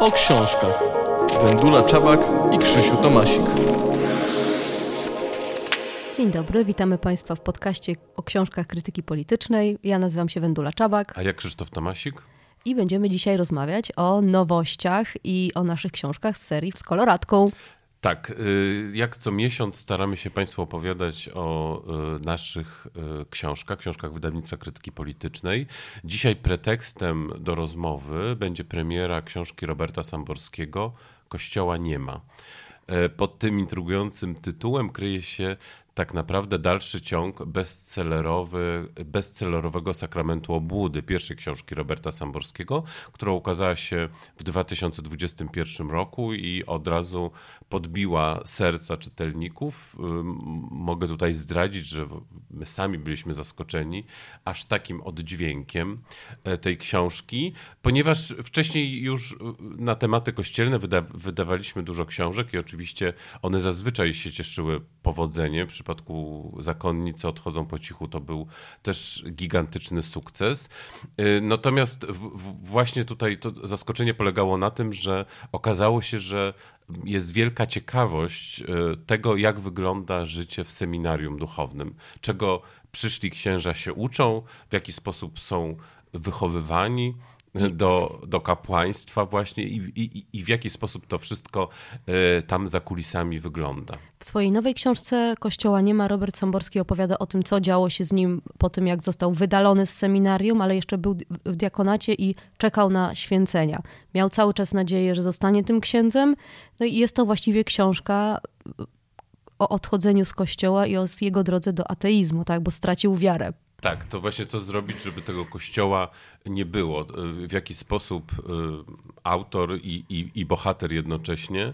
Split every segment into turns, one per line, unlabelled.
o książkach. Wendula Czabak i Krzysiu Tomasik.
Dzień dobry, witamy Państwa w podcaście o książkach krytyki politycznej. Ja nazywam się Wendula Czabak.
A ja Krzysztof Tomasik.
I będziemy dzisiaj rozmawiać o nowościach i o naszych książkach z serii z koloratką.
Tak, y, jak co miesiąc staramy się Państwu opowiadać o y, naszych y, książkach, książkach wydawnictwa krytyki politycznej. Dzisiaj pretekstem do rozmowy będzie premiera książki Roberta Samborskiego Kościoła nie ma. E, pod tym intrygującym tytułem kryje się tak naprawdę dalszy ciąg bestsellerowy, bestsellerowego Sakramentu Obłudy, pierwszej książki Roberta Samborskiego, która ukazała się w 2021 roku i od razu podbiła serca czytelników. Mogę tutaj zdradzić, że my sami byliśmy zaskoczeni aż takim oddźwiękiem e, tej książki, ponieważ wcześniej już na tematy kościelne wyda wydawaliśmy dużo książek i oczywiście one zazwyczaj się cieszyły powodzeniem przypadku zakonnicy odchodzą po cichu to był też gigantyczny sukces. Y, natomiast właśnie tutaj to zaskoczenie polegało na tym, że okazało się, że jest wielka ciekawość y, tego, jak wygląda życie w seminarium duchownym, czego przyszli księża się uczą, w jaki sposób są wychowywani do, do kapłaństwa właśnie i, i, i w jaki sposób to wszystko e, tam za kulisami wygląda.
W swojej nowej książce Kościoła nie ma Robert Samborski opowiada o tym, co działo się z nim po tym, jak został wydalony z seminarium, ale jeszcze był w diakonacie i czekał na święcenia. Miał cały czas nadzieję, że zostanie tym księdzem. No i jest to właściwie książka o odchodzeniu z kościoła i o jego drodze do ateizmu, tak, bo stracił wiarę.
Tak, to właśnie co zrobić, żeby tego kościoła nie było. W jaki sposób y, autor i, i, i bohater jednocześnie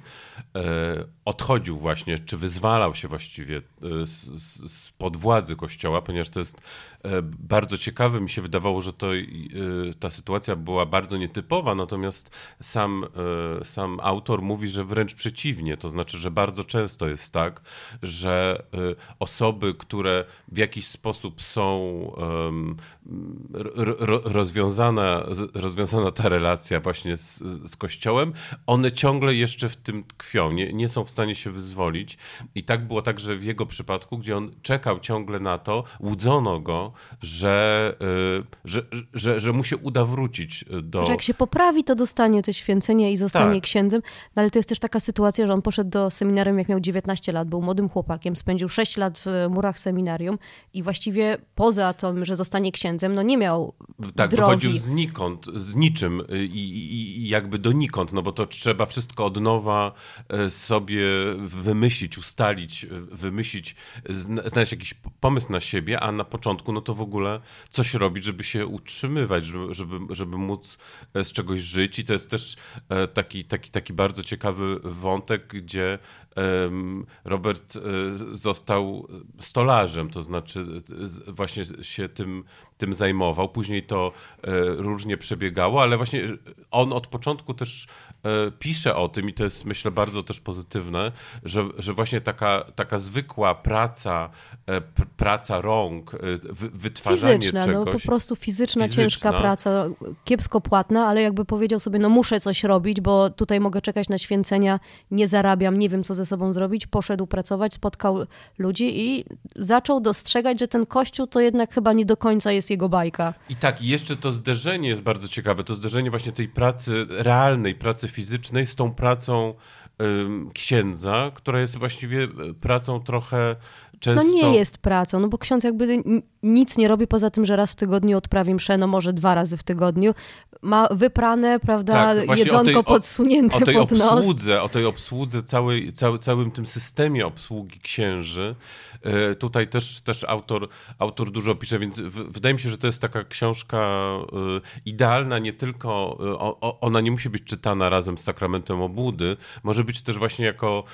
e, odchodził właśnie, czy wyzwalał się właściwie e, z, pod władzy kościoła, ponieważ to jest e, bardzo ciekawe. Mi się wydawało, że to, ta sytuacja była bardzo nietypowa, natomiast sam, sam autor mówi, że wręcz przeciwnie. To znaczy, że bardzo często jest tak, że osoby, które w jakiś sposób są rozwiązana, rozwiązana ta relacja właśnie z, z Kościołem, one ciągle jeszcze w tym tkwią, nie, nie są w stanie się wyzwolić. I tak było także w jego przypadku, gdzie on czekał ciągle na to, łudzono go, że, y, że, że, że mu się uda wrócić do...
Że jak się poprawi, to dostanie te święcenie i zostanie tak. księdzem. No ale to jest też taka sytuacja, że on poszedł do seminarium, jak miał 19 lat, był młodym chłopakiem, spędził 6 lat w murach seminarium i właściwie poza tym, że zostanie księdzem, no nie miał
tak,
drogi.
wychodził znikąd, z niczym i, i, i jakby donikąd, no bo to trzeba wszystko od nowa e, sobie wymyślić, ustalić, e, wymyślić, znaleźć jakiś pomysł na siebie, a na początku no to w ogóle coś robić, żeby się utrzymywać, żeby, żeby, żeby móc e, z czegoś żyć. I to jest też taki, taki, taki bardzo ciekawy wątek, gdzie Robert został stolarzem, to znaczy właśnie się tym tym zajmował. Później to e, różnie przebiegało, ale właśnie on od początku też e, pisze o tym i to jest myślę bardzo też pozytywne, że, że właśnie taka, taka zwykła praca, e, praca rąk, wytwarzanie
fizyczna,
czegoś.
No, po prostu fizyczna, fizyczna, ciężka praca, kiepsko płatna, ale jakby powiedział sobie, no muszę coś robić, bo tutaj mogę czekać na święcenia, nie zarabiam, nie wiem co ze sobą zrobić. Poszedł pracować, spotkał ludzi i zaczął dostrzegać, że ten kościół to jednak chyba nie do końca jest jest jego bajka.
I tak, i jeszcze to zderzenie jest bardzo ciekawe. To zderzenie właśnie tej pracy realnej, pracy fizycznej z tą pracą księdza, która jest właściwie e, pracą trochę często...
No nie jest pracą, no bo ksiądz jakby nic nie robi poza tym, że raz w tygodniu odprawi mszę, no może dwa razy w tygodniu. Ma wyprane, prawda, tak, jedzonko o tej, podsunięte
o, o tej
pod nos.
Obsłudze, o tej obsłudze, całej, cały, całym tym systemie obsługi księży. E, tutaj też, też autor, autor dużo pisze, więc wydaje mi się, że to jest taka książka e, idealna, nie tylko, e, ona nie musi być czytana razem z sakramentem obłudy, może być też właśnie jako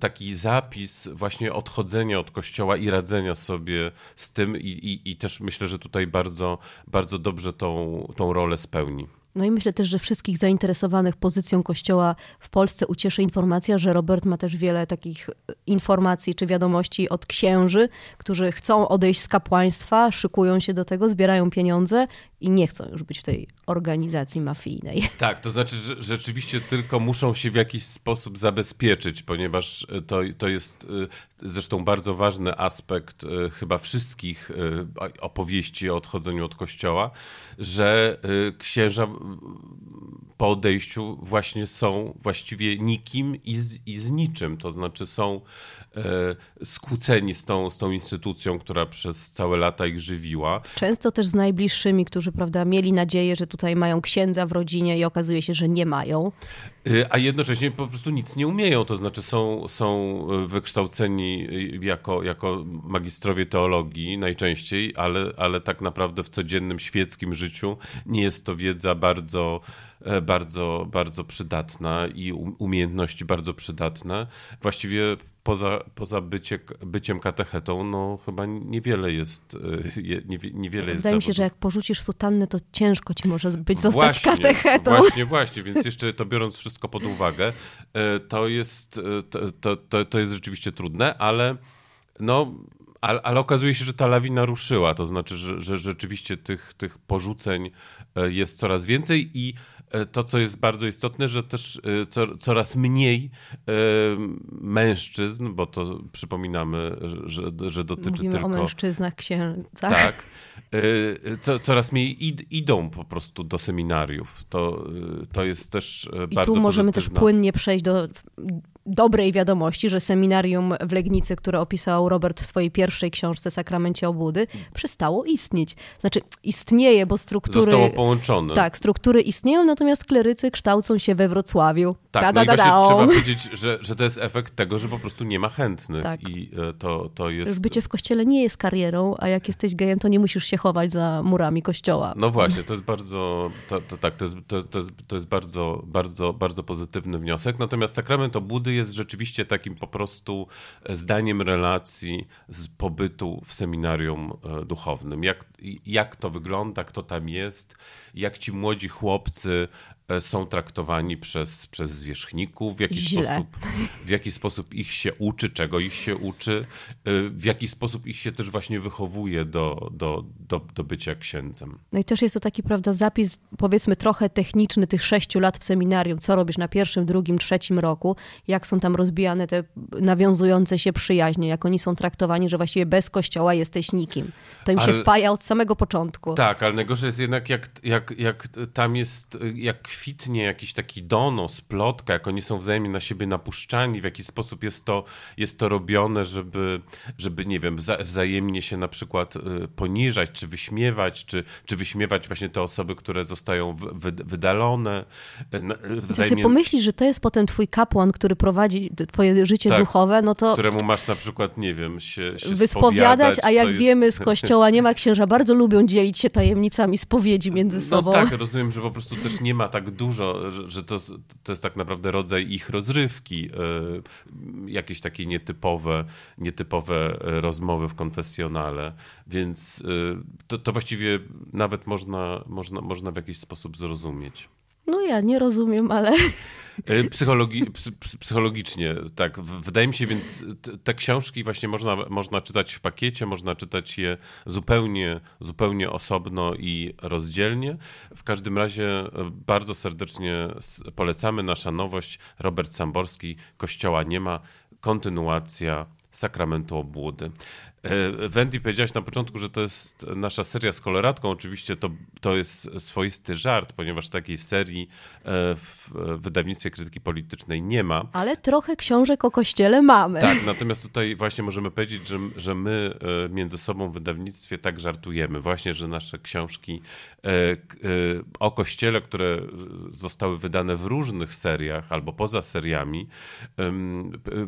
taki zapis właśnie odchodzenia od kościoła i radzenia sobie z tym i, i, i też myślę, że tutaj bardzo, bardzo dobrze tą, tą rolę spełni.
No i myślę też, że wszystkich zainteresowanych pozycją Kościoła w Polsce ucieszy informacja, że Robert ma też wiele takich informacji czy wiadomości od księży, którzy chcą odejść z kapłaństwa, szykują się do tego, zbierają pieniądze i nie chcą już być w tej organizacji mafijnej.
Tak, to znaczy, że rzeczywiście tylko muszą się w jakiś sposób zabezpieczyć, ponieważ to, to jest zresztą bardzo ważny aspekt chyba wszystkich opowieści o odchodzeniu od kościoła, że księża po odejściu właśnie są właściwie nikim i z, i z niczym. To znaczy są e, skłóceni z tą, z tą instytucją, która przez całe lata ich żywiła.
Często też z najbliższymi, którzy prawda, mieli nadzieję, że tutaj mają księdza w rodzinie i okazuje się, że nie mają.
E, a jednocześnie po prostu nic nie umieją, to znaczy są, są wykształceni jako, jako magistrowie teologii najczęściej, ale, ale tak naprawdę w codziennym świeckim życiu nie jest to wiedza bardzo bardzo, bardzo przydatna i umiejętności bardzo przydatne. Właściwie poza, poza bycie, byciem katechetą, no chyba niewiele jest, e, nie, niewiele jest
Wydaje mi się, że jak porzucisz sutannę, to ciężko ci może być zostać właśnie, katechetą.
Właśnie, właśnie, więc jeszcze to biorąc wszystko pod uwagę, e, to jest, to, to, to jest rzeczywiście trudne, ale no ale, ale, okazuje się, że ta lawina ruszyła, to znaczy, że, że rzeczywiście tych, tych porzuceń jest coraz więcej i E, to, co jest bardzo istotne, że też e, coraz mniej e, mężczyzn, bo to przypominamy, że, że dotyczy
Mówimy
tylko...
o mężczyznach księdza.
Tak. Co, coraz mniej id, idą po prostu do seminariów. To, to jest też
I
bardzo
I tu możemy
pozytywna.
też płynnie przejść do dobrej wiadomości, że seminarium w Legnicy, które opisał Robert w swojej pierwszej książce Sakramencie Obłudy, przestało istnieć. Znaczy istnieje, bo struktury...
Zostało połączone.
Tak, struktury istnieją, natomiast klerycy kształcą się we Wrocławiu.
Tak,
da,
no
da,
i właśnie trzeba powiedzieć, że, że to jest efekt tego, że po prostu nie ma chętnych
Tak.
i e, to, to jest...
Bycie w kościele nie jest karierą, a jak jesteś gejem, to nie musisz się chować za murami kościoła.
No właśnie, to jest bardzo, to, to, tak, to jest, to, to, jest, to jest bardzo, bardzo, bardzo pozytywny wniosek. Natomiast sakrament obłudy jest rzeczywiście takim po prostu zdaniem relacji z pobytu w seminarium e, duchownym. Jak, jak to wygląda, kto tam jest, jak ci młodzi chłopcy E, są traktowani przez, przez zwierzchników, w jaki, sposób, w jaki sposób ich się uczy, czego ich się uczy, e, w jaki sposób ich się też właśnie wychowuje do, do, do, do bycia księdzem.
No i też jest to taki, prawda, zapis powiedzmy trochę techniczny tych sześciu lat w seminarium, co robisz na pierwszym, drugim, trzecim roku, jak są tam rozbijane te nawiązujące się przyjaźnie, jak oni są traktowani, że właściwie bez kościoła jesteś nikim. To im ale, się wpaja od samego początku.
Tak, ale najgorsze jest jednak jak, jak, jak tam jest, jak kwitnie jakiś taki donos, plotka, jak oni są wzajemnie na siebie napuszczani, w jaki sposób jest to, jest to robione, żeby, żeby nie wiem, wza, wzajemnie się na przykład y, poniżać, czy wyśmiewać, czy, czy wyśmiewać właśnie te osoby, które zostają wy, wydalone.
Y, wzajemnie... Jak pomyślisz, że to jest potem twój kapłan, który prowadzi twoje życie tak, duchowe, no to...
Któremu masz na przykład, nie wiem, się, się
Wyspowiadać, a jak jest... wiemy z kościoła nie ma księża, bardzo lubią dzielić się tajemnicami spowiedzi między no sobą.
No tak, rozumiem, że po prostu też nie ma tak dużo, że, że to, to jest tak naprawdę rodzaj ich rozrywki, y, jakieś takie nietypowe, nietypowe rozmowy w konfesjonale, więc y, to, to właściwie nawet można, można, można w jakiś sposób zrozumieć.
No ja nie rozumiem, ale.
E, psychologi psychologicznie, tak. Wydaje mi się, więc te książki właśnie można, można czytać w pakiecie, można czytać je zupełnie, zupełnie osobno i rozdzielnie. W każdym razie e, bardzo serdecznie polecamy. Nasza nowość, Robert Samborski, Kościoła nie ma, kontynuacja sakramentu obłudy. E, Wendy, powiedziałaś na początku, że to jest nasza seria z koloratką. Oczywiście to, to jest swoisty żart, ponieważ takiej serii e, w wydawnictwie krytyki politycznej nie ma.
Ale trochę książek o kościele mamy.
Tak, natomiast tutaj właśnie możemy powiedzieć, że, że my e, między sobą w wydawnictwie tak żartujemy. Właśnie, że nasze książki o kościele, które zostały wydane w różnych seriach albo poza seriami.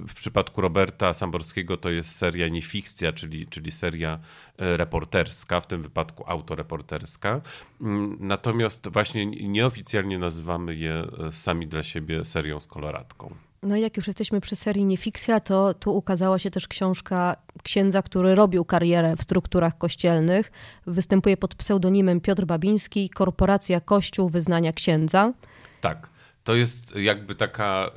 W przypadku Roberta Samborskiego to jest seria nie fikcja, czyli, czyli seria e, reporterska, w tym wypadku autoreporterska. Mm, natomiast właśnie nieoficjalnie nazywamy je e, sami dla siebie serią z koloratką.
No i jak już jesteśmy przy serii Niefikcja, to tu ukazała się też książka księdza, który robił karierę w strukturach kościelnych. Występuje pod pseudonimem Piotr Babiński, Korporacja Kościół Wyznania Księdza.
Tak. To jest jakby taka,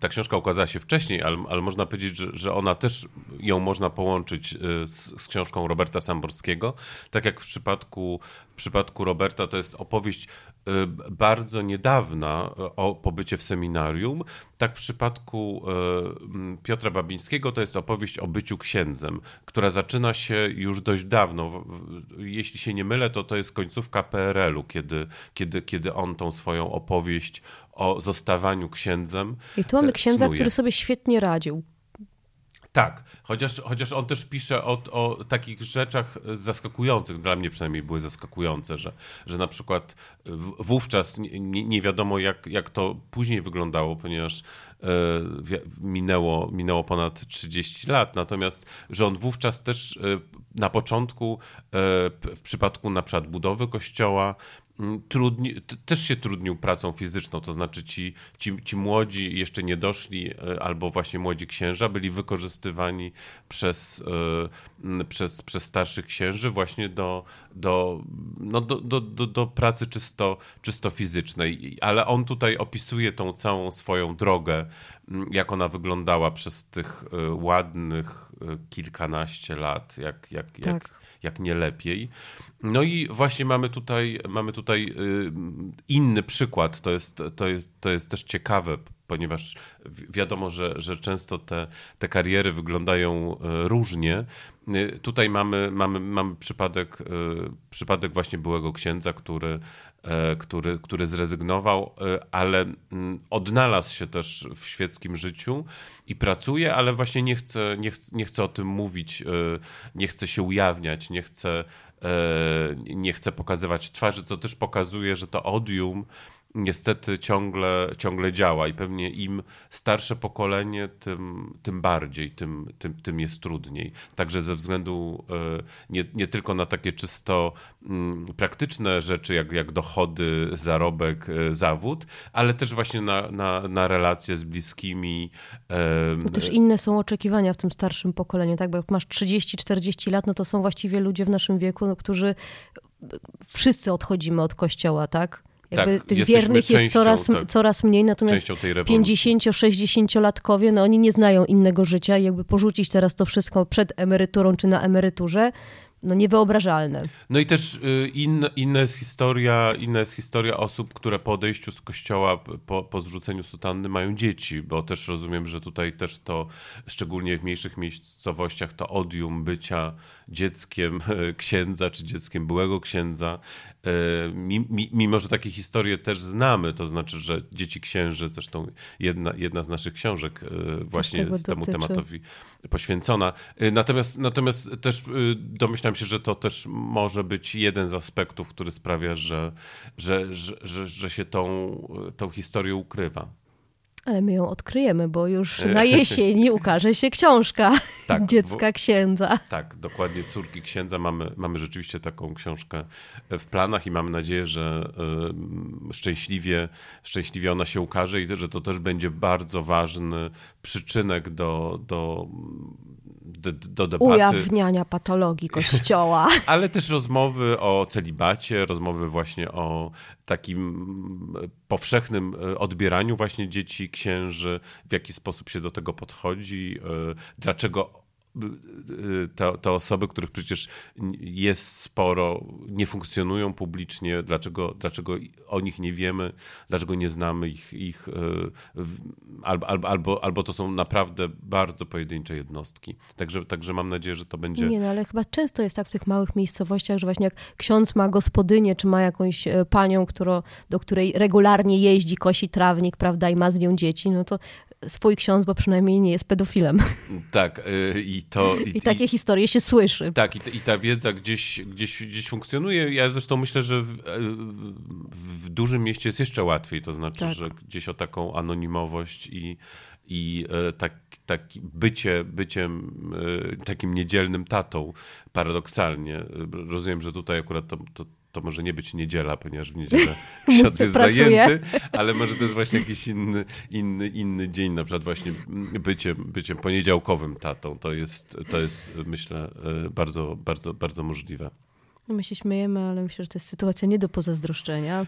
ta książka ukazała się wcześniej, ale, ale można powiedzieć, że, że, ona też ją można połączyć y, z, z, książką Roberta Samborskiego. Tak jak w przypadku przypadku Roberta to jest opowieść bardzo niedawna o pobycie w seminarium. Tak w przypadku Piotra Babińskiego to jest opowieść o byciu księdzem, która zaczyna się już dość dawno. Jeśli się nie mylę, to to jest końcówka PRL-u, kiedy, kiedy, kiedy on tą swoją opowieść o zostawaniu księdzem.
I tu mamy księdza, snuje. który sobie świetnie radził.
Tak, chociaż, chociaż on też pisze o, o takich rzeczach zaskakujących, dla mnie przynajmniej były zaskakujące, że, że na przykład wówczas nie, nie wiadomo jak, jak to później wyglądało, ponieważ e, minęło, minęło ponad 30 lat, natomiast że on wówczas też e, na początku e, w przypadku na przykład budowy kościoła trudni, też się trudnił pracą fizyczną, to znaczy ci, ci, ci młodzi jeszcze nie doszli, e, albo właśnie młodzi księża byli wykorzystywani przez, e, przez, przez starszych księży właśnie do, do, no do, do, do, do pracy czysto, czysto fizycznej. Ale on tutaj opisuje tą całą swoją drogę, jak ona wyglądała przez tych e, ładnych kilkanaście lat, jak, jak, tak. jak jak nie lepiej. No i właśnie mamy tutaj, mamy tutaj y, inny przykład. To jest, to jest, to jest też ciekawe, ponieważ wiadomo, że, że często te, te kariery wyglądają y, różnie. Y, tutaj mamy, mamy, mamy przypadek, przypadek właśnie byłego księdza, który E, który, który zrezygnował, e, ale mm, odnalazł się też w świeckim życiu i pracuje, ale właśnie nie chce, nie, chce, nie chce o tym mówić, e, nie chce się ujawniać, nie chce, nie chce pokazywać twarzy, co też pokazuje, że to odium niestety ciągle, ciągle działa i pewnie im starsze pokolenie, tym, tym bardziej, tym, tym, tym jest trudniej. Także ze względu e, nie, nie tylko na takie czysto mm, praktyczne rzeczy, jak, jak dochody, zarobek, e, zawód, ale też właśnie na, na, na relacje z bliskimi.
To też inne są oczekiwania w tym starszym pokoleniu, tak? Bo jak masz 30-40 lat, no to są właściwie ludzie w naszym wieku, no, którzy wszyscy odchodzimy od kościoła, tak? Jakby tak, tych wiernych jest coraz, tak, coraz mniej, natomiast 50-60-latkowie, no oni nie znają innego życia i jakby porzucić teraz to wszystko przed emeryturą czy na emeryturze, no niewyobrażalne.
No i też y, inna, inna, jest historia, inna jest historia osób, które po odejściu z kościoła, po, po zrzuceniu sutanny mają dzieci, bo też rozumiem, że tutaj też to, szczególnie w mniejszych miejscowościach, to odium bycia dzieckiem księdza czy dzieckiem byłego księdza, y, mimo że takie historie też znamy, to znaczy, że dzieci księży, zresztą jedna, jedna z naszych książek y, właśnie jest temu tematowi poświęcona. Natomiast, natomiast też domyślam domyślam się, że to też może być jeden z aspektów, który sprawia, że, że, że, że, że się tą, tą historię ukrywa.
Ale my ją odkryjemy, bo już na jesieni ukaże się książka tak, Dziecka bo, Księdza.
Tak, dokładnie. Córki Księdza. Mamy, mamy rzeczywiście taką książkę w planach i mamy nadzieję, że y, szczęśliwie, szczęśliwie ona się ukaże i że to też będzie bardzo ważny przyczynek do, do do, do debaty.
Ujawniania patologii kościoła.
Ale też rozmowy o celibacie, rozmowy właśnie o takim powszechnym e, odbieraniu właśnie dzieci, księży, w jaki sposób się do tego podchodzi, e, dlaczego te, te, osoby, których przecież jest sporo, nie funkcjonują publicznie, dlaczego, dlaczego o nich nie wiemy, dlaczego nie znamy ich, ich e, albo, albo, albo, albo to są naprawdę bardzo pojedyncze jednostki. Także, także mam nadzieję, że to będzie...
Nie, no ale chyba często jest tak w tych małych miejscowościach, że właśnie jak ksiądz ma gospodynię, czy ma jakąś e, panią, którą, do której regularnie jeździ, kosi trawnik, prawda, i ma z nią dzieci, no to swój ksiądz, bo przynajmniej nie jest pedofilem.
Tak, y, i to...
I, I takie i, historie się słyszy.
Tak, i, i, ta wiedza gdzieś, gdzieś, gdzieś funkcjonuje. Ja zresztą myślę, że w, w dużym mieście jest jeszcze łatwiej, to znaczy, tak. że gdzieś o taką anonimowość i, i e, tak, tak bycie, byciem e, takim niedzielnym tatą, paradoksalnie. Rozumiem, że tutaj akurat to, to to może nie być niedziela, ponieważ w niedzielę ksiądz jest zajęty, ale może to jest właśnie jakiś inny, inny, inny dzień, na przykład właśnie byciem, byciem poniedziałkowym tatą. To jest, to jest myślę e, bardzo, bardzo, bardzo możliwe.
No my się śmiejemy, ale myślę, że to jest sytuacja nie do pozazdroszczenia.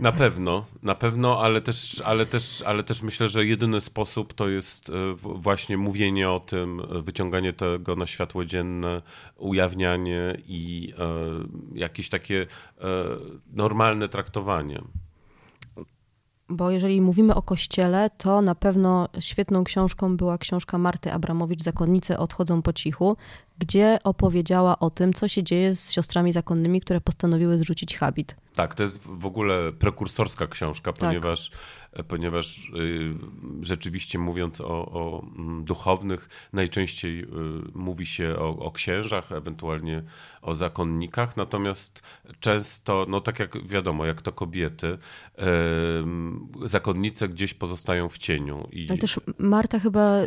Na pewno, na pewno, ale też, ale, też, ale też myślę, że jedyny sposób to jest e, właśnie mówienie o tym, e, wyciąganie tego na światło dzienne, ujawnianie i e, jakieś takie e, normalne traktowanie.
Bo jeżeli mówimy o kościele, to na pewno świetną książką była książka Marty Abramowicz Zakonnice odchodzą po cichu, gdzie opowiedziała o tym, co się dzieje z siostrami zakonnymi, które postanowiły zrzucić habit.
Tak, to jest w ogóle prekursorska książka,
Tak.
ponieważ, ponieważ y, rzeczywiście mówiąc o, o mm, duchownych, najczęściej y, mówi się o, o księżach, ewentualnie o zakonnikach, natomiast często, no tak jak wiadomo, jak to kobiety, y, zakonnice gdzieś pozostają w cieniu. I,
Ale też Marta chyba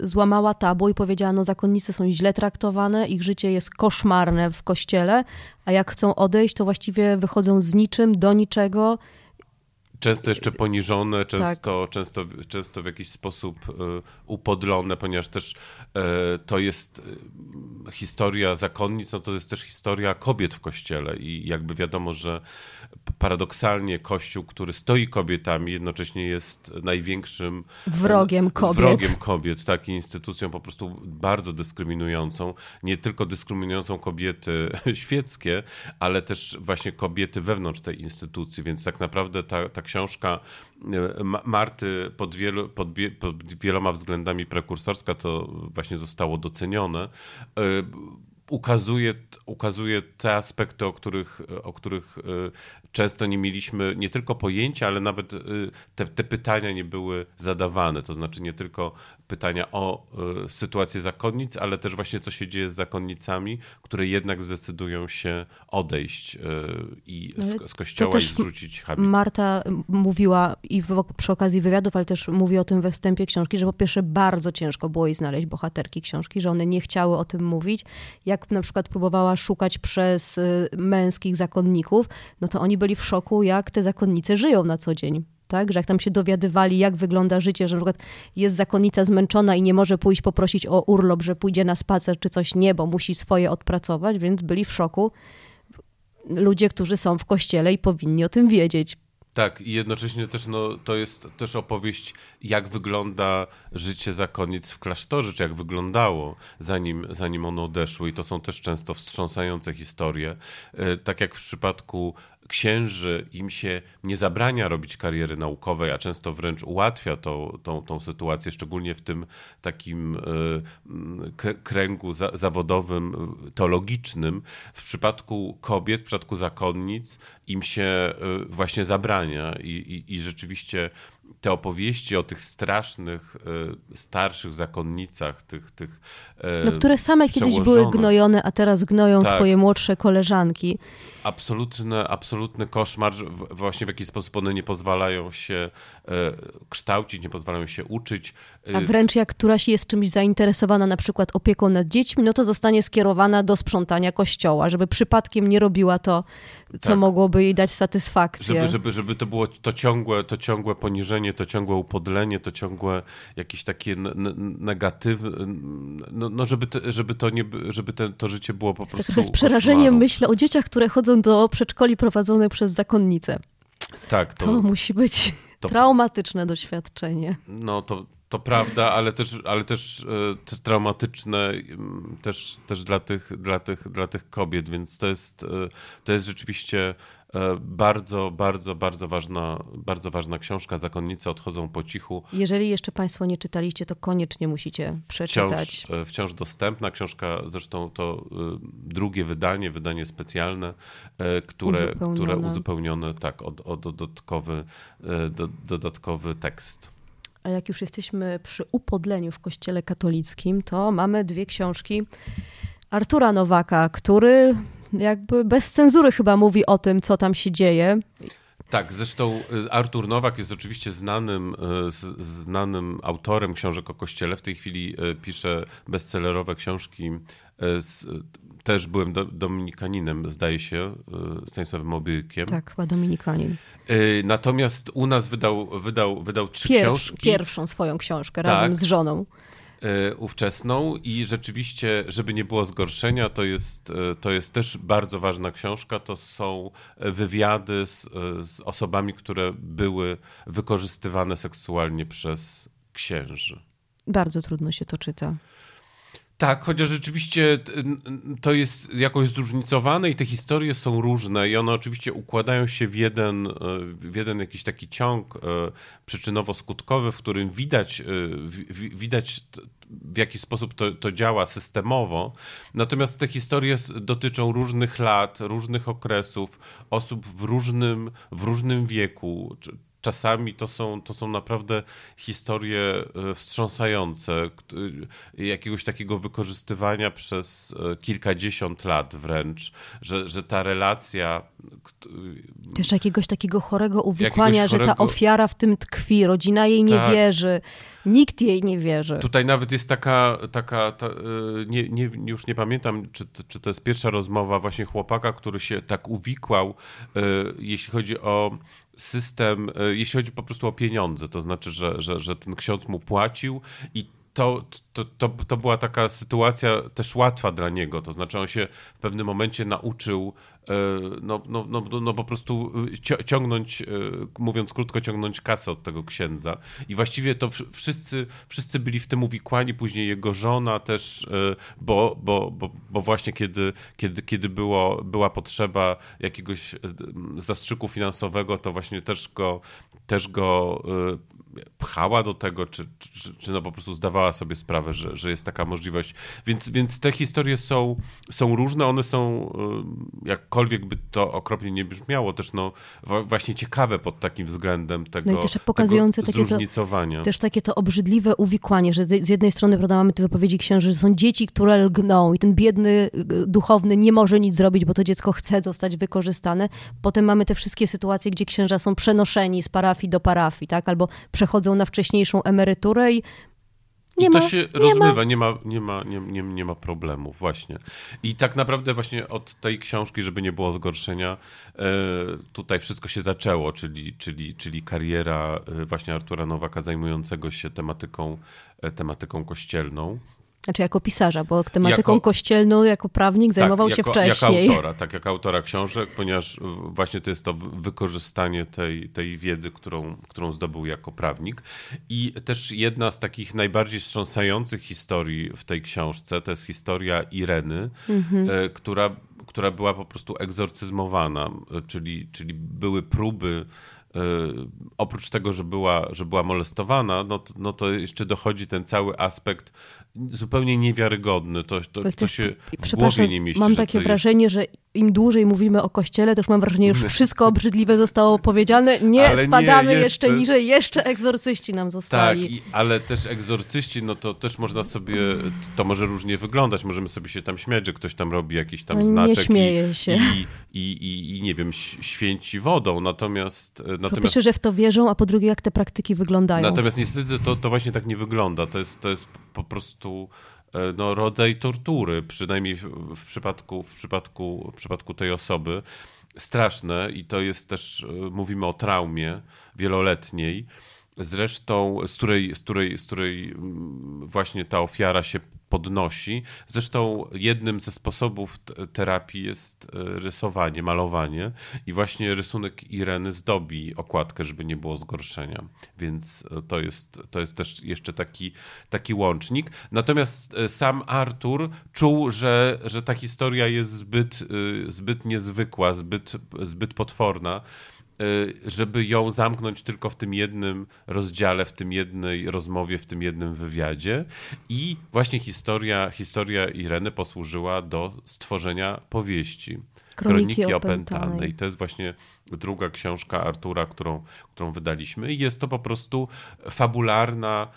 złamała tabu i powiedziała, no zakonnice są źle traktowane, ich życie jest koszmarne w kościele, a jak chcą odejść, to właściwie wychodzą z niczym, do niczego.
Często jeszcze poniżone,
Tak.
często, często, często w jakiś sposób y, upodlone, ponieważ też y, to jest y, historia zakonnic, no to jest też historia kobiet w kościele i jakby wiadomo, że paradoksalnie kościół, który stoi kobietami, jednocześnie jest największym
Wrogiem kobiet.
Wrogiem kobiet, tak, i instytucją po prostu bardzo dyskryminującą. Nie tylko dyskryminującą kobiety świeckie, ale też właśnie kobiety wewnątrz tej instytucji, więc tak naprawdę ta, ta książka e, Ma- Marty pod, wielu, pod, pod wieloma względami prekursorska to właśnie zostało docenione. E, Ukazuje, ukazuje te aspekty, o których, o których e, często nie mieliśmy nie tylko pojęcia, ale nawet e, te, te pytania nie były zadawane. To znaczy nie tylko pytania o e, sytuację zakonnic, ale też właśnie co się dzieje z zakonnicami, które jednak zdecydują się odejść e, i z, z kościoła i zrzucić habit.
Marta mówiła i przy okazji wywiadów, ale też mówi o tym we wstępie książki, że po pierwsze bardzo ciężko było jej znaleźć bohaterki książki, że one nie chciały o tym mówić. Jak na przykład próbowała szukać przez y, męskich zakonników, no to oni byli w szoku, jak te zakonnice żyją na co dzień. Tak, że jak tam się dowiadywali, jak wygląda życie, że na przykład jest zakonnica zmęczona i nie może pójść poprosić o urlop, że pójdzie na spacer czy coś, nie, bo musi swoje odpracować, więc byli w szoku ludzie, którzy są w kościele i powinni o tym wiedzieć.
Tak, i jednocześnie też no, to jest też opowieść, jak wygląda życie zakonnic w klasztorze, czy jak wyglądało, zanim, zanim one odeszły. I to są też często wstrząsające historie. E, Tak jak w przypadku księży, im się nie zabrania robić kariery naukowej, a często wręcz ułatwia to, tą, tą sytuację, szczególnie w tym takim e, m, k- kręgu za, zawodowym, e, teologicznym. W przypadku kobiet, w przypadku zakonnic, im się e, właśnie zabrania i, i, i rzeczywiście te opowieści o tych strasznych, e, starszych zakonnicach, tych, tych e,
No, które same kiedyś były gnojone, a teraz gnoją
Tak.
swoje młodsze koleżanki.
absolutny, absolutny koszmar, właśnie w jaki sposób one nie pozwalają się e, kształcić, nie pozwalają się uczyć.
A wręcz jak któraś jest czymś zainteresowana, na przykład opieką nad dziećmi, no to zostanie skierowana do sprzątania kościoła, żeby przypadkiem nie robiła to, co
Tak.
mogłoby jej dać satysfakcję.
Żeby, żeby, żeby to było to ciągłe, to ciągłe poniżenie, to ciągłe upodlenie, to ciągłe jakieś takie negatywne, no, no żeby, to, żeby to nie, by- żeby te, to życie było po
Tak
prostu
trochę z przerażeniem myślę o dzieciach, które chodzą do przedszkoli prowadzonych przez zakonnice.
Tak,
To,
to,
musi być
to-
traumatyczne doświadczenie.
no to, to prawda, ale też, ale też e, traumatyczne mm, też, też dla, tych, dla, tych, dla tych kobiet, więc to jest, e, to jest rzeczywiście e, bardzo, bardzo, bardzo ważna, bardzo ważna książka. Zakonnice odchodzą po cichu.
Jeżeli jeszcze Państwo nie czytaliście, to koniecznie musicie przeczytać.
wciąż, wciąż dostępna. Książka, zresztą to drugie wydanie, wydanie specjalne, które
Uzupełnione.
które uzupełnione tak, o, o dodatkowy, do, dodatkowy tekst.
A jak już jesteśmy przy upodleniu w kościele katolickim, to mamy dwie książki Artura Nowaka, który jakby bez cenzury chyba mówi o tym, co tam się dzieje.
Tak, zresztą e, Artur Nowak jest oczywiście znanym, z- znanym autorem książek o Kościele. W tej chwili e, pisze bestsellerowe książki. Też byłem do, dominikaninem, zdaje się, e, Stanisławem Mobyłkiem.
Tak, chyba Dominikanin.
E, Natomiast u nas wydał, wydał, wydał trzy
Pierw,
książki.
pierwszą swoją książkę
Tak.
razem z żoną.
ówczesną i rzeczywiście, żeby nie było zgorszenia, to jest, to jest też bardzo ważna książka. To są wywiady z, z osobami, które były wykorzystywane seksualnie przez księży.
Bardzo trudno się to czyta.
Tak, chociaż rzeczywiście to jest jakoś zróżnicowane i te historie są różne i one oczywiście układają się w jeden, e, w jeden jakiś taki ciąg e, przyczynowo-skutkowy, w którym widać, e, widać w jaki sposób to, to działa systemowo. Natomiast te historie dotyczą różnych lat, różnych okresów, osób w różnym, w różnym wieku czasami to są, to są naprawdę historie e, wstrząsające, jakiegoś takiego wykorzystywania przez e, kilkadziesiąt lat wręcz, że, że ta relacja.
Też jakiegoś takiego chorego uwikłania, chorego... że ta ofiara w tym tkwi, rodzina jej nie tak. wierzy. Nikt jej nie wierzy.
Tutaj nawet jest taka, taka ta, e, nie, nie, już nie pamiętam, czy, czy to jest pierwsza rozmowa właśnie chłopaka, który się tak uwikłał, jeśli chodzi o system, e, jeśli chodzi po prostu o pieniądze, to znaczy, że, że, że ten ksiądz mu płacił i to, to, to, to była taka sytuacja też łatwa dla niego. To znaczy, on się w pewnym momencie nauczył E, no, no, no, no po prostu ciągnąć, e, mówiąc krótko, ciągnąć kasę od tego księdza. I właściwie to wszyscy, wszyscy byli w tym uwikłani, później jego żona też, e, bo, bo, bo, bo właśnie kiedy, kiedy, kiedy było, była potrzeba jakiegoś zastrzyku finansowego, to właśnie też go, też go pchała do tego, czy, czy, czy no po prostu zdawała sobie sprawę, że, że jest taka możliwość. Więc, więc te historie są, są różne, one są, y, jakkolwiek by to okropnie nie brzmiało, też no właśnie ciekawe pod takim względem tego, no i też pokazujące tego zróżnicowania.
Takie to, też takie to obrzydliwe uwikłanie, że z jednej strony prawda, mamy te wypowiedzi księży, że są dzieci, które lgną i ten biedny y, duchowny nie może nic zrobić, bo to dziecko chce zostać wykorzystane. Potem mamy te wszystkie sytuacje, gdzie księża są przenoszeni z parafii do parafii, tak? albo przechodzą na wcześniejszą emeryturę i
nie I to ma, się nie rozmywa, ma. Nie, ma, nie, ma, nie, nie, nie ma problemów, właśnie. I tak naprawdę właśnie od tej książki, żeby nie było zgorszenia, e, tutaj wszystko się zaczęło, czyli, czyli, czyli kariera e, właśnie Artura Nowaka zajmującego się tematyką, e, tematyką kościelną.
Znaczy jako pisarza, bo tematyką jako, kościelną jako prawnik tak, zajmował
tak,
się wcześniej.
Jako autora, tak, jako autora książek, ponieważ właśnie to jest to wykorzystanie tej, tej wiedzy, którą, którą zdobył jako prawnik. I też jedna z takich najbardziej wstrząsających historii w tej książce to jest historia Ireny, mhm. E, która, która była po prostu egzorcyzmowana, czyli, czyli były próby oprócz tego, że była, że była molestowana, no to, no to jeszcze dochodzi ten cały aspekt zupełnie niewiarygodny. To, to, to, to się w głowie nie mieści.
Mam takie wrażenie, jest... że im dłużej mówimy o kościele, to już mam wrażenie, że już wszystko obrzydliwe zostało powiedziane. Nie, ale spadamy nie, jeszcze... jeszcze... niżej, jeszcze egzorcyści nam zostali.
Tak, i, ale też egzorcyści, no to też można sobie, to może różnie wyglądać, możemy sobie się tam śmiać, że ktoś tam robi jakiś tam no, znaczek
nie śmieje i, się.
I, i, i, nie wiem, święci wodą, natomiast... natomiast... Po
pierwsze, że w to wierzą, a po drugie, jak te praktyki wyglądają.
Natomiast niestety to, to właśnie tak nie wygląda. To jest, to jest po prostu e, no, rodzaj tortury, przynajmniej w, przypadku, w, przypadku, w przypadku tej osoby. Straszne i to jest też, e, mówimy o traumie wieloletniej, zresztą z której, z której, z której mm, właśnie ta ofiara się podnosi. Zresztą jednym ze sposobów terapii jest e, rysowanie, malowanie i właśnie rysunek Ireny zdobi okładkę, żeby nie było zgorszenia. Więc e, to jest, to jest też jeszcze taki, taki łącznik. Natomiast e, sam Artur czuł, że, że ta historia jest zbyt, zbyt niezwykła, zbyt, zbyt potworna, żeby ją zamknąć tylko w tym jednym rozdziale, w tym jednej rozmowie, w tym jednym wywiadzie. I właśnie historia, historia Ireny posłużyła do stworzenia powieści.
Kroniki, Kroniki opętane.
I to jest właśnie druga książka Artura, którą, którą wydaliśmy. I jest to po prostu fabularna,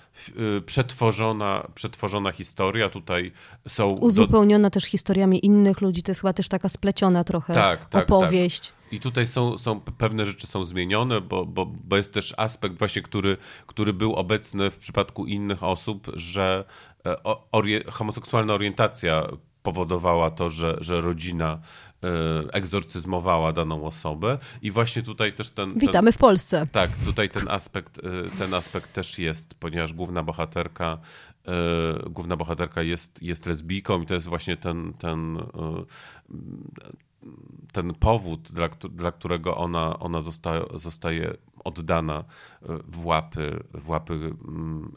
y, przetworzona, przetworzona historia. Tutaj są.
Uzupełniona do... też historiami innych ludzi. To jest chyba też taka spleciona trochę tak, tak, tak. opowieść. Tak.
I tutaj są, są pewne rzeczy są zmienione, bo, bo, bo jest też aspekt właśnie, który, który był obecny w przypadku innych osób, że e, homoseksualna orientacja powodowała to, że, że rodzina egzorcyzmowała daną osobę i właśnie tutaj też ten... ten
Witamy w Polsce.
Tak, tutaj ten aspekt, ten aspekt też jest, ponieważ główna bohaterka główna bohaterka jest, jest lesbijką i to jest właśnie ten, ten ten powód, dla, dla którego ona, ona zostaje, zostaje oddana w łapy, w łapy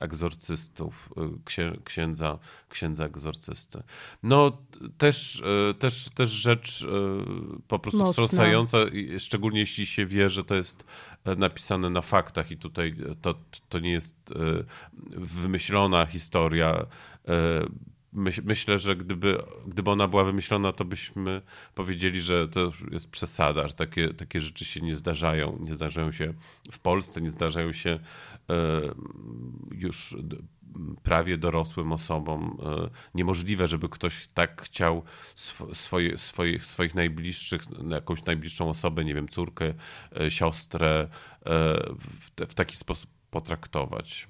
egzorcystów, y, księdza, księdza egzorcysty. No też, y, też, też rzecz po prostu Mocno. wstrząsająca, szczególnie jeśli się wie, że to jest napisane na faktach i tutaj to, to nie jest wymyślona historia Myś, myślę, że gdyby, gdyby ona była wymyślona, to byśmy powiedzieli, że to jest przesada. Takie, takie rzeczy się nie zdarzają. Nie zdarzają się w Polsce, nie zdarzają się e, już prawie dorosłym osobom. E, niemożliwe, żeby ktoś tak chciał swoje, swoich, swoich najbliższych, jakąś najbliższą osobę, nie wiem, córkę, e, siostrę, w, w taki sposób potraktować.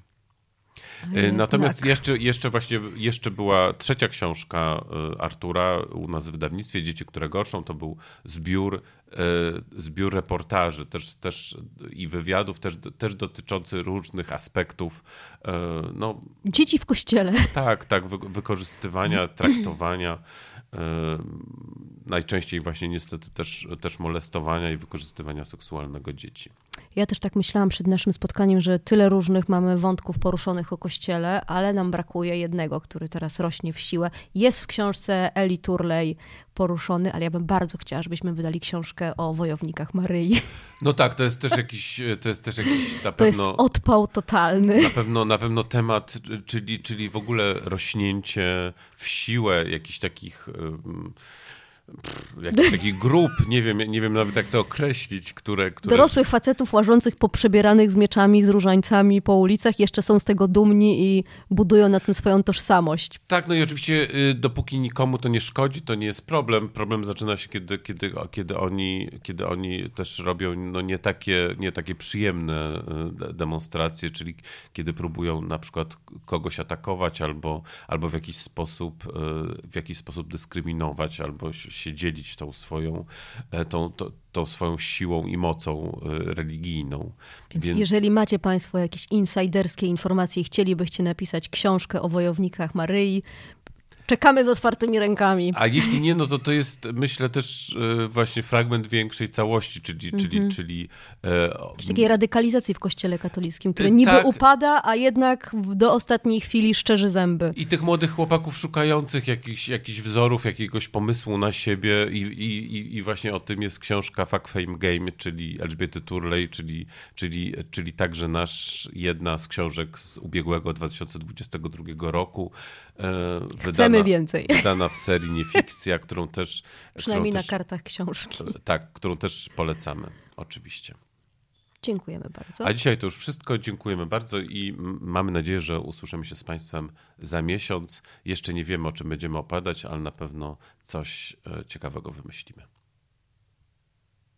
Y, natomiast tak. jeszcze, jeszcze właśnie jeszcze była trzecia książka y, Artura u nas w wydawnictwie Dzieci, które gorszą. To był zbiór, y, zbiór reportaży też, też i wywiadów, też, też dotyczący różnych aspektów. No,
Dzieci w kościele.
Tak, tak, wykorzystywania, traktowania najczęściej właśnie niestety też, też molestowania i wykorzystywania seksualnego dzieci.
Ja też tak myślałam przed naszym spotkaniem, że tyle różnych mamy wątków poruszonych o kościele, ale nam brakuje jednego, który teraz rośnie w siłę. Jest w książce Eli Turley poruszony, ale ja bym bardzo chciała, żebyśmy wydali książkę o wojownikach Maryi.
No tak, to jest też jakiś, to jest też jakiś na
pewno... To jest odpał totalny.
Na pewno, na pewno temat, czyli, czyli w ogóle rośnięcie w siłę jakichś takich jakiś taki grup, nie wiem, nie wiem nawet jak to określić, które, które...
Dorosłych facetów łażących po przebieranych z mieczami, z różańcami po ulicach jeszcze są z tego dumni i budują na tym swoją tożsamość.
Tak, no i oczywiście y, dopóki nikomu to nie szkodzi, to nie jest problem. Problem zaczyna się, kiedy, kiedy, kiedy, oni, kiedy oni też robią no nie, takie, nie takie przyjemne y, demonstracje, czyli kiedy próbują na przykład kogoś atakować albo, albo w jakiś sposób y, w jakiś sposób dyskryminować, albo się dzielić tą swoją, e, tą, tą, tą swoją siłą i mocą e, religijną.
Więc, Więc, jeżeli macie Państwo jakieś insiderskie informacje i chcielibyście napisać książkę o wojownikach Maryi, czekamy z otwartymi rękami.
A jeśli nie, no to to jest myślę też e, właśnie fragment większej całości, czyli... -hmm. czyli, czyli
e, takiej radykalizacji w kościele katolickim, który niby tak. upada, a jednak do ostatniej chwili szczerzy zęby.
I tych młodych chłopaków szukających jakichś, jakichś wzorów, jakiegoś pomysłu na siebie i, i, i właśnie o tym jest książka Fuck Fame Game, czyli Elżbiety Turley, czyli, czyli, czyli także nasz, jedna z książek z ubiegłego 2022 roku.
E, Chcemy więcej.
Wydana w serii Niefikcja, którą też...
Przynajmniej
którą
na też, kartach książki.
Tak, którą też polecamy, oczywiście.
Dziękujemy bardzo.
A dzisiaj to już wszystko. Dziękujemy bardzo i mamy nadzieję, że usłyszymy się z Państwem za miesiąc. Jeszcze nie wiemy, o czym będziemy opadać, ale na pewno coś e, ciekawego wymyślimy.